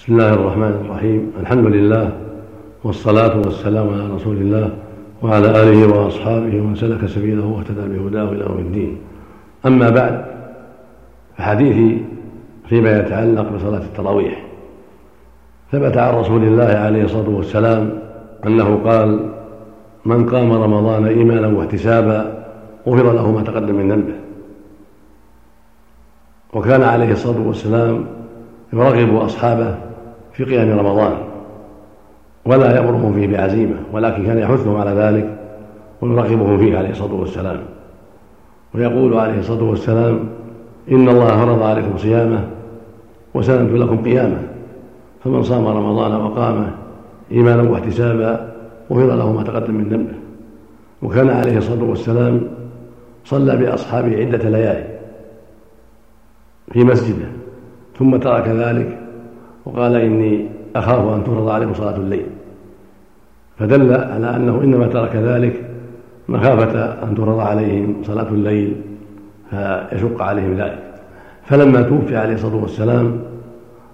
بسم الله الرحمن الرحيم الحمد لله والصلاة والسلام على رسول الله وعلى آله وأصحابه ومن سلك سبيله واهتدى بهداه إلى يوم الدين أما بعد فحديثي فيما يتعلق بصلاة التراويح ثبت عن رسول الله عليه الصلاة والسلام أنه قال من قام رمضان إيمانا واحتسابا غفر له ما تقدم من ذنبه وكان عليه الصلاة والسلام يرغب أصحابه في قيام رمضان ولا يأمرهم فيه بعزيمة ولكن كان يحثهم على ذلك ويرغبهم فيه عليه الصلاة والسلام. ويقول عليه الصلاة والسلام إن الله فرض عليكم صيامه وسلمت لكم قيامه فمن صام رمضان وقامه إيمانا واحتسابا غفر له ما تقدم من ذنبه. وكان عليه الصلاة والسلام صلى بأصحابه عدة ليالي في مسجده ثم ترك ذلك وقال إني أخاف أن تفرض عليكم صلاة الليل. فدل على أنه إنما ترك ذلك مخافة أن تفرض عليهم صلاة الليل فيشق عليهم ذلك. فلما توفي عليه الصلاة والسلام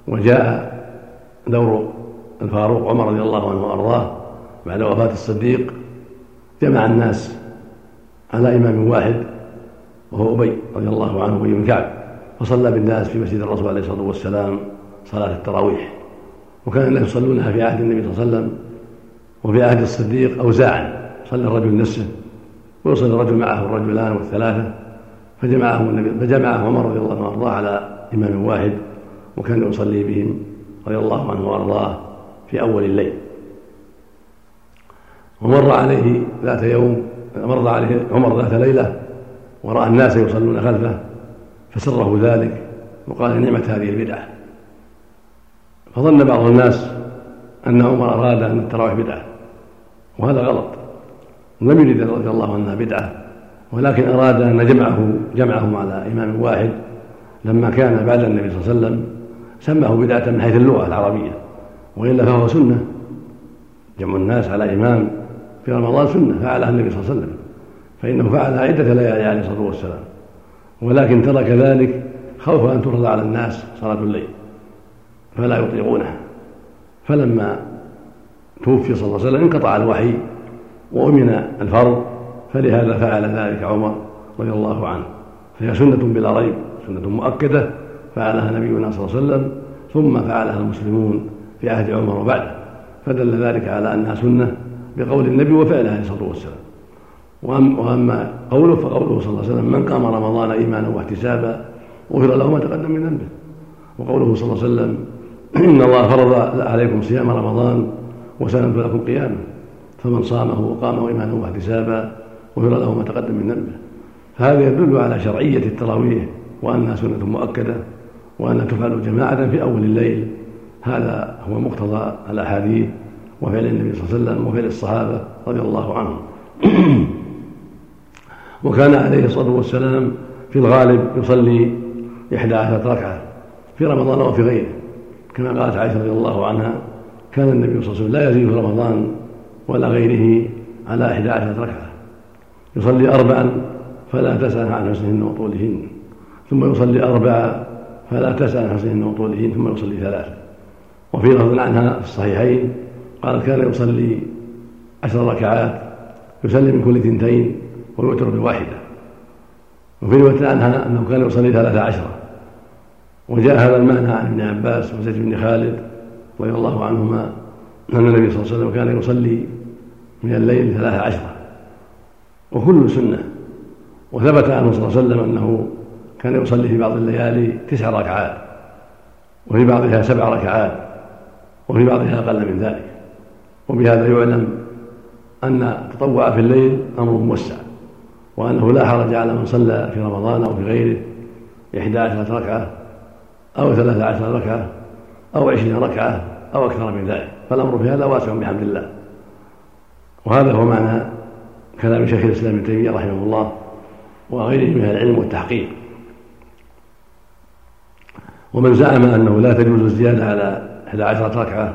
وجاء دور الفاروق عمر رضي الله عنه وأرضاه بعد وفاة الصديق جمع الناس على إمام واحد وهو أبي رضي الله عنه أبي بن كعب فصلى بالناس في مسجد الرسول عليه الصلاة والسلام. صلاة التراويح. وكان الناس يصلونها في عهد النبي صلى الله عليه وسلم وفي عهد الصديق أوزاعا. صلى الرجل نفسه ويصلي الرجل معه الرجلان والثلاثة. فجمعهم النبي فجمعه عمر رضي الله عنه وأرضاه على إمام واحد وكان يصلي بهم رضي الله عنه وأرضاه في أول الليل. ومر عليه ذات يوم مر عليه عمر ذات ليلة ورأى الناس يصلون خلفه فسره ذلك وقال نعمة هذه البدعة. فظن بعض الناس أن عمر أراد أن التراويح بدعة وهذا غلط. لم يرد رضي الله عنها بدعة ولكن أراد أن جمعه جمعهم على إمام واحد لما كان بعد النبي صلى الله عليه وسلم سماه بدعة من حيث اللغة العربية وإلا فهو سنة. جمع الناس على إمام في رمضان سنة فعلها النبي صلى الله عليه وسلم فإنه فعلها عدة ليالي عليه الصلاة والسلام. ولكن ترك ذلك خوفا أن تفرض على الناس صلاة الليل. فلا يطيقونها فلما توفي صلى الله عليه وسلم انقطع الوحي وأمن الفرض فلهذا فعل ذلك عمر رضي الله عنه. فهي سنة بلا ريب سنة مؤكدة. فعلها نبينا صلى الله عليه وسلم ثم فعلها المسلمون في عهد عمر وبعده. فدل ذلك على أنها سنة بقول النبي وفعله عليه الصلاة والسلام. وأما قوله فقوله صلى الله عليه وسلم من قام رمضان إيمانا واحتسابا غفر له ما تقدم من ذنبه. وقوله صلى الله عليه وسلم إن الله فرض عليكم صيام رمضان وسلمت لكم قيامه فمن صامه وقامه ايمانا واحتسابا غفر له ما تقدم من ذنبه. فهذا يدل على شرعية التراويح وأنها سنة مؤكدة وأنها تفعل جماعة في أول الليل. هذا هو مقتضى الأحاديث وفعل النبي صلى الله عليه وسلم وفعل الصحابة رضي الله عنهم. وكان عليه الصلاة والسلام في الغالب يصلي إحدى عشرة ركعة في رمضان وفي غيره. كما قالت عائشة رضي الله عنها كان النبي صلى الله عليه وسلم لا يزيد في رمضان ولا غيره على إحدى عشرة ركعة. يصلي أربعا فلا تسأل عن حسنهن وطولهن ثم يصلي أربعا فلا تسأل عن حسنهن وطولهن ثم يصلي ثلاثا وفي لفظ عنها في الصحيحين قال كان يصلي عشر ركعات يسلم من كل اثنتين ويؤتر بواحدة. وفي رواية عنها أنه كان يصلي ثلاثة عشرة وجاء هذا المعنى عن ابن عباس وزيد بن خالد رضي الله عنهما أن النبي صلى الله عليه وسلم كان يصلي من الليل ثلاثة عشرة. وكل سنة. وثبت عنه صلى الله عليه وسلم أنه كان يصلي في بعض الليالي تسع ركعات وفي بعضها سبع ركعات وفي بعضها أقل من ذلك. وبهذا يعلم أن التطوع في الليل أمر موسع وأنه لا حرج على من صلى في رمضان أو في غيره إحدى عشرة ركعة. أو ثلاثة عشرة ركعة أو عشرين ركعة أو أكثر من ذلك. فالأمر في هذا واسع بحمد الله. وهذا هو معنى كلام شيخ الإسلام ابن تيمية رحمه الله وغيره من العلم والتحقيق. ومن زعم أنه لا تجوز الزيادة على إحدى عشرة ركعة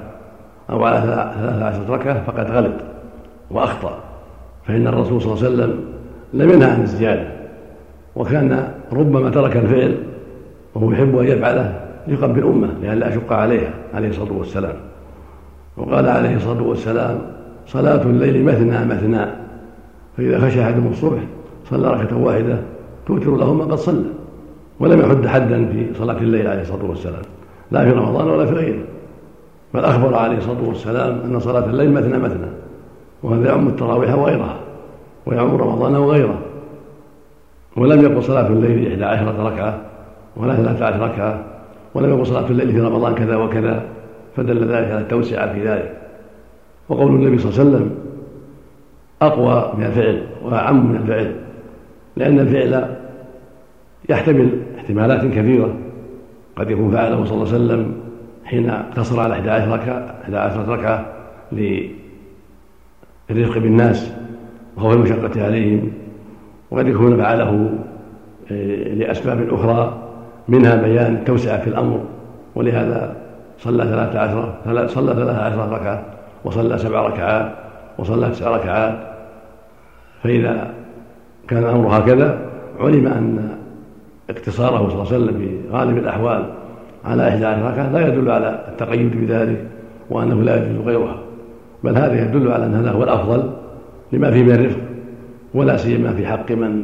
أو على ثلاثة عشرة ركعة فقد غلط وأخطأ. فإن الرسول صلى الله عليه وسلم لم ينهى عن الزيادة وكان ربما ترك الفعل وهو يحب أن يفعله يقم بالأمة لئلا أشق عليها عليه الصلاة والسلام. وقال عليه الصلاة والسلام صلاة الليل مثنى مثنى فإذا خشى أحدهم الصبح صلى ركعة واحدة توتر له ما قد صلى ولم يحد حدا في صلاة الليل عليه الصلاة والسلام لا في رمضان ولا في غيره. بل أخبر عليه الصلاة والسلام أن صلاة الليل مثنى مثنى وهذا يعم التراويح وغيرها ويعم رمضان وغيره ولم يقل صلاة الليل إحدى عشرة ركعة ولا ثلاثة عشر ركعة ولم يقل صلاة الليل في رمضان كذا وكذا فدل ذلك على التوسعة في ذلك. وقول النبي صلى الله عليه وسلم أقوى من الفعل وأعم من الفعل لأن الفعل يحتمل احتمالات كثيرة. قد يكون فعله صلى الله عليه وسلم حين اقتصر على 11 ركعة 11 ركعة للرفق بالناس وخوف المشقة عليهم. وقد يكون فعله آه، لأسباب أخرى. منها بيان التوسعة في الأمر ولهذا صلى ثلاثة عشرة صلى ثلاثة عشرة ركعة وصلى سبع ركعات وصلى تسع ركعات. فإذا كان الأمر هكذا علم أن اقتصاره صلى الله عليه وسلم في غالب الأحوال على إحدى عشر ركعة لا يدل على التقيد بذلك وأنه لا يجوز غيرها. بل هذا يدل على أن هذا هو الأفضل لما فيه من الرفق ولا سيما في حق من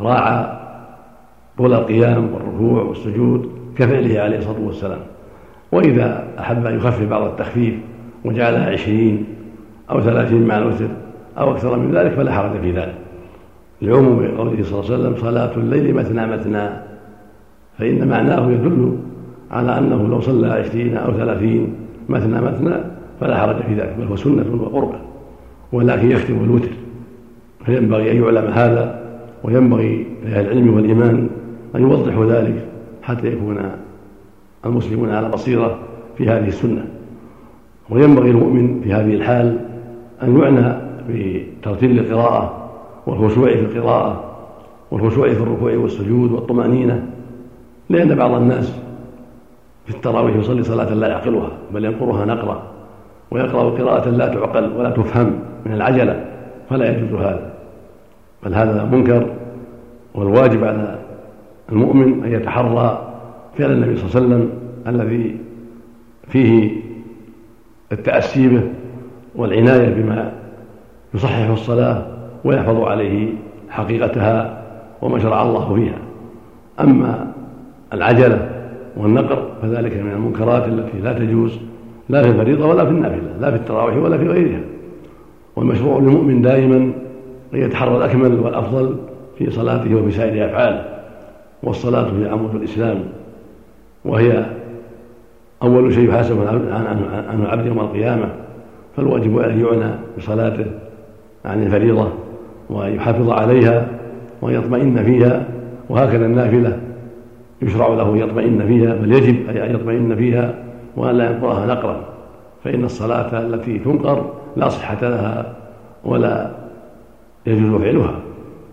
راعى طول القيام والركوع والسجود كفعله عليه الصلاة والسلام. وإذا أحب أن يخفف بعض التخفيف وجعلها عشرين أو ثلاثين مع الوتر أو أكثر من ذلك فلا حرج في ذلك. لعموم قوله صلى الله عليه وسلم صلاة الليل مثنى مثنى فإن معناه يدل على أنه لو صلى عشرين أو ثلاثين مثنى مثنى فلا حرج في ذلك بل هو سنة وقربة ولكن يختم الوتر فينبغي أن يعلم هذا وينبغي لأهل العلم والإيمان أن يوضحوا ذلك حتى يكون المسلمون على بصيرة في هذه السنة. وينبغي المؤمن في هذه الحال أن يعنى بترتيل القراءة والخشوع في القراءة والخشوع في الركوع والسجود والطمأنينة لأن بعض الناس في التراويح يصلي صلاة لا يعقلها بل ينقرها نقرأ ويقرأ قراءة لا تعقل ولا تفهم من العجلة فلا يجوز هذا. بل هذا منكر والواجب على المؤمن أن يتحرى فعل النبي صلى الله عليه وسلم الذي فيه التأسي به والعناية بما يصحح الصلاة ويحفظ عليه حقيقتها وما شرع الله فيها. أما العجلة والنقر فذلك من المنكرات التي لا تجوز لا في الفريضة ولا في النافلة لا في التراويح ولا في غيرها. والمشروع للمؤمن دائما أن يتحرى الأكمل والأفضل في صلاته وفي سائر أفعاله. والصلاة هي عمود الإسلام وهي أول شيء يحاسب عنه العبد يوم القيامة فالواجب أن يعنى بصلاته عن الفريضة وأن يحافظ عليها وأن يطمئن فيها وهكذا النافلة يشرع له أن يطمئن فيها بل يجب أن يطمئن فيها وأن لا ينقرها نقرا فإن الصلاة التي تنقر لا صحة لها ولا يجوز فعلها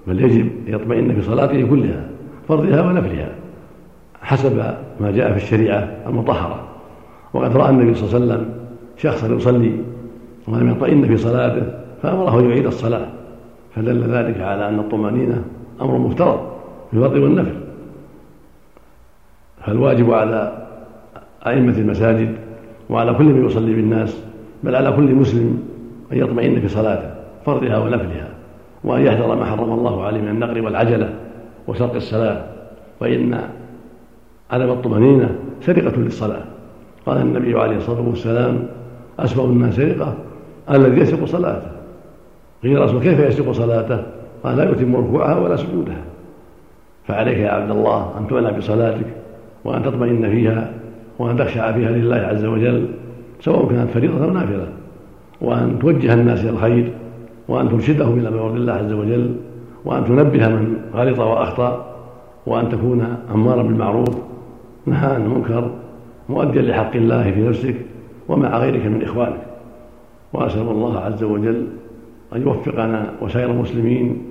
بل يجب أن يطمئن في صلاته كلها. فرضها ونفلها حسب ما جاء في الشريعة المطهرة. وقد رأى النبي صلى الله عليه وسلم شخصا يصلي ولم يطمئن في صلاته فأمره أن يعيد الصلاة. فدل ذلك على أن الطمأنينة أمر مفترض في الفرض والنفل. فالواجب على أئمة المساجد وعلى كل من يصلي بالناس بل على كل مسلم أن يطمئن في صلاته فرضها ونفلها وأن يحذر ما حرم الله عليه من النقر والعجلة. وشرق الصلاة فإن عدم الطمأنينة سرقة للصلاة. قال النبي عليه الصلاة والسلام أسوأ الناس سرقة الذي يسرق صلاته. قيل رسول كيف يسرق صلاته؟ قال لا يتم ركوعها ولا سجودها. فعليك يا عبد الله أن تعنى بصلاتك وأن تطمئن فيها وأن تخشع فيها لله عز وجل سواء كانت فريضة أو نافلة وأن توجه الناس إلى الخير وأن ترشدهم إلى مرض الله عز وجل. وأن تنبه من غلط وأخطأ وأن تكون أمارا بالمعروف نهى عن المنكر مؤديا لحق الله في نفسك ومع غيرك من إخوانك. وأسأل الله عز وجل أن يوفقنا وسائر المسلمين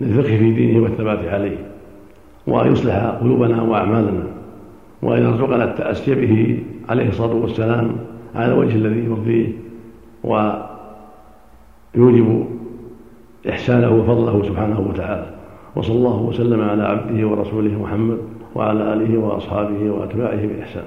للفقه في دينه والثبات عليه وأن يصلح قلوبنا وأعمالنا وأن يرزقنا التأسي به عليه الصلاة والسلام على الوجه الذي يرضيه ويوجب إحسانه وفضله سبحانه وتعالى. وصلى الله وسلم على عبده ورسوله محمد وعلى آله وأصحابه وأتباعه بإحسان.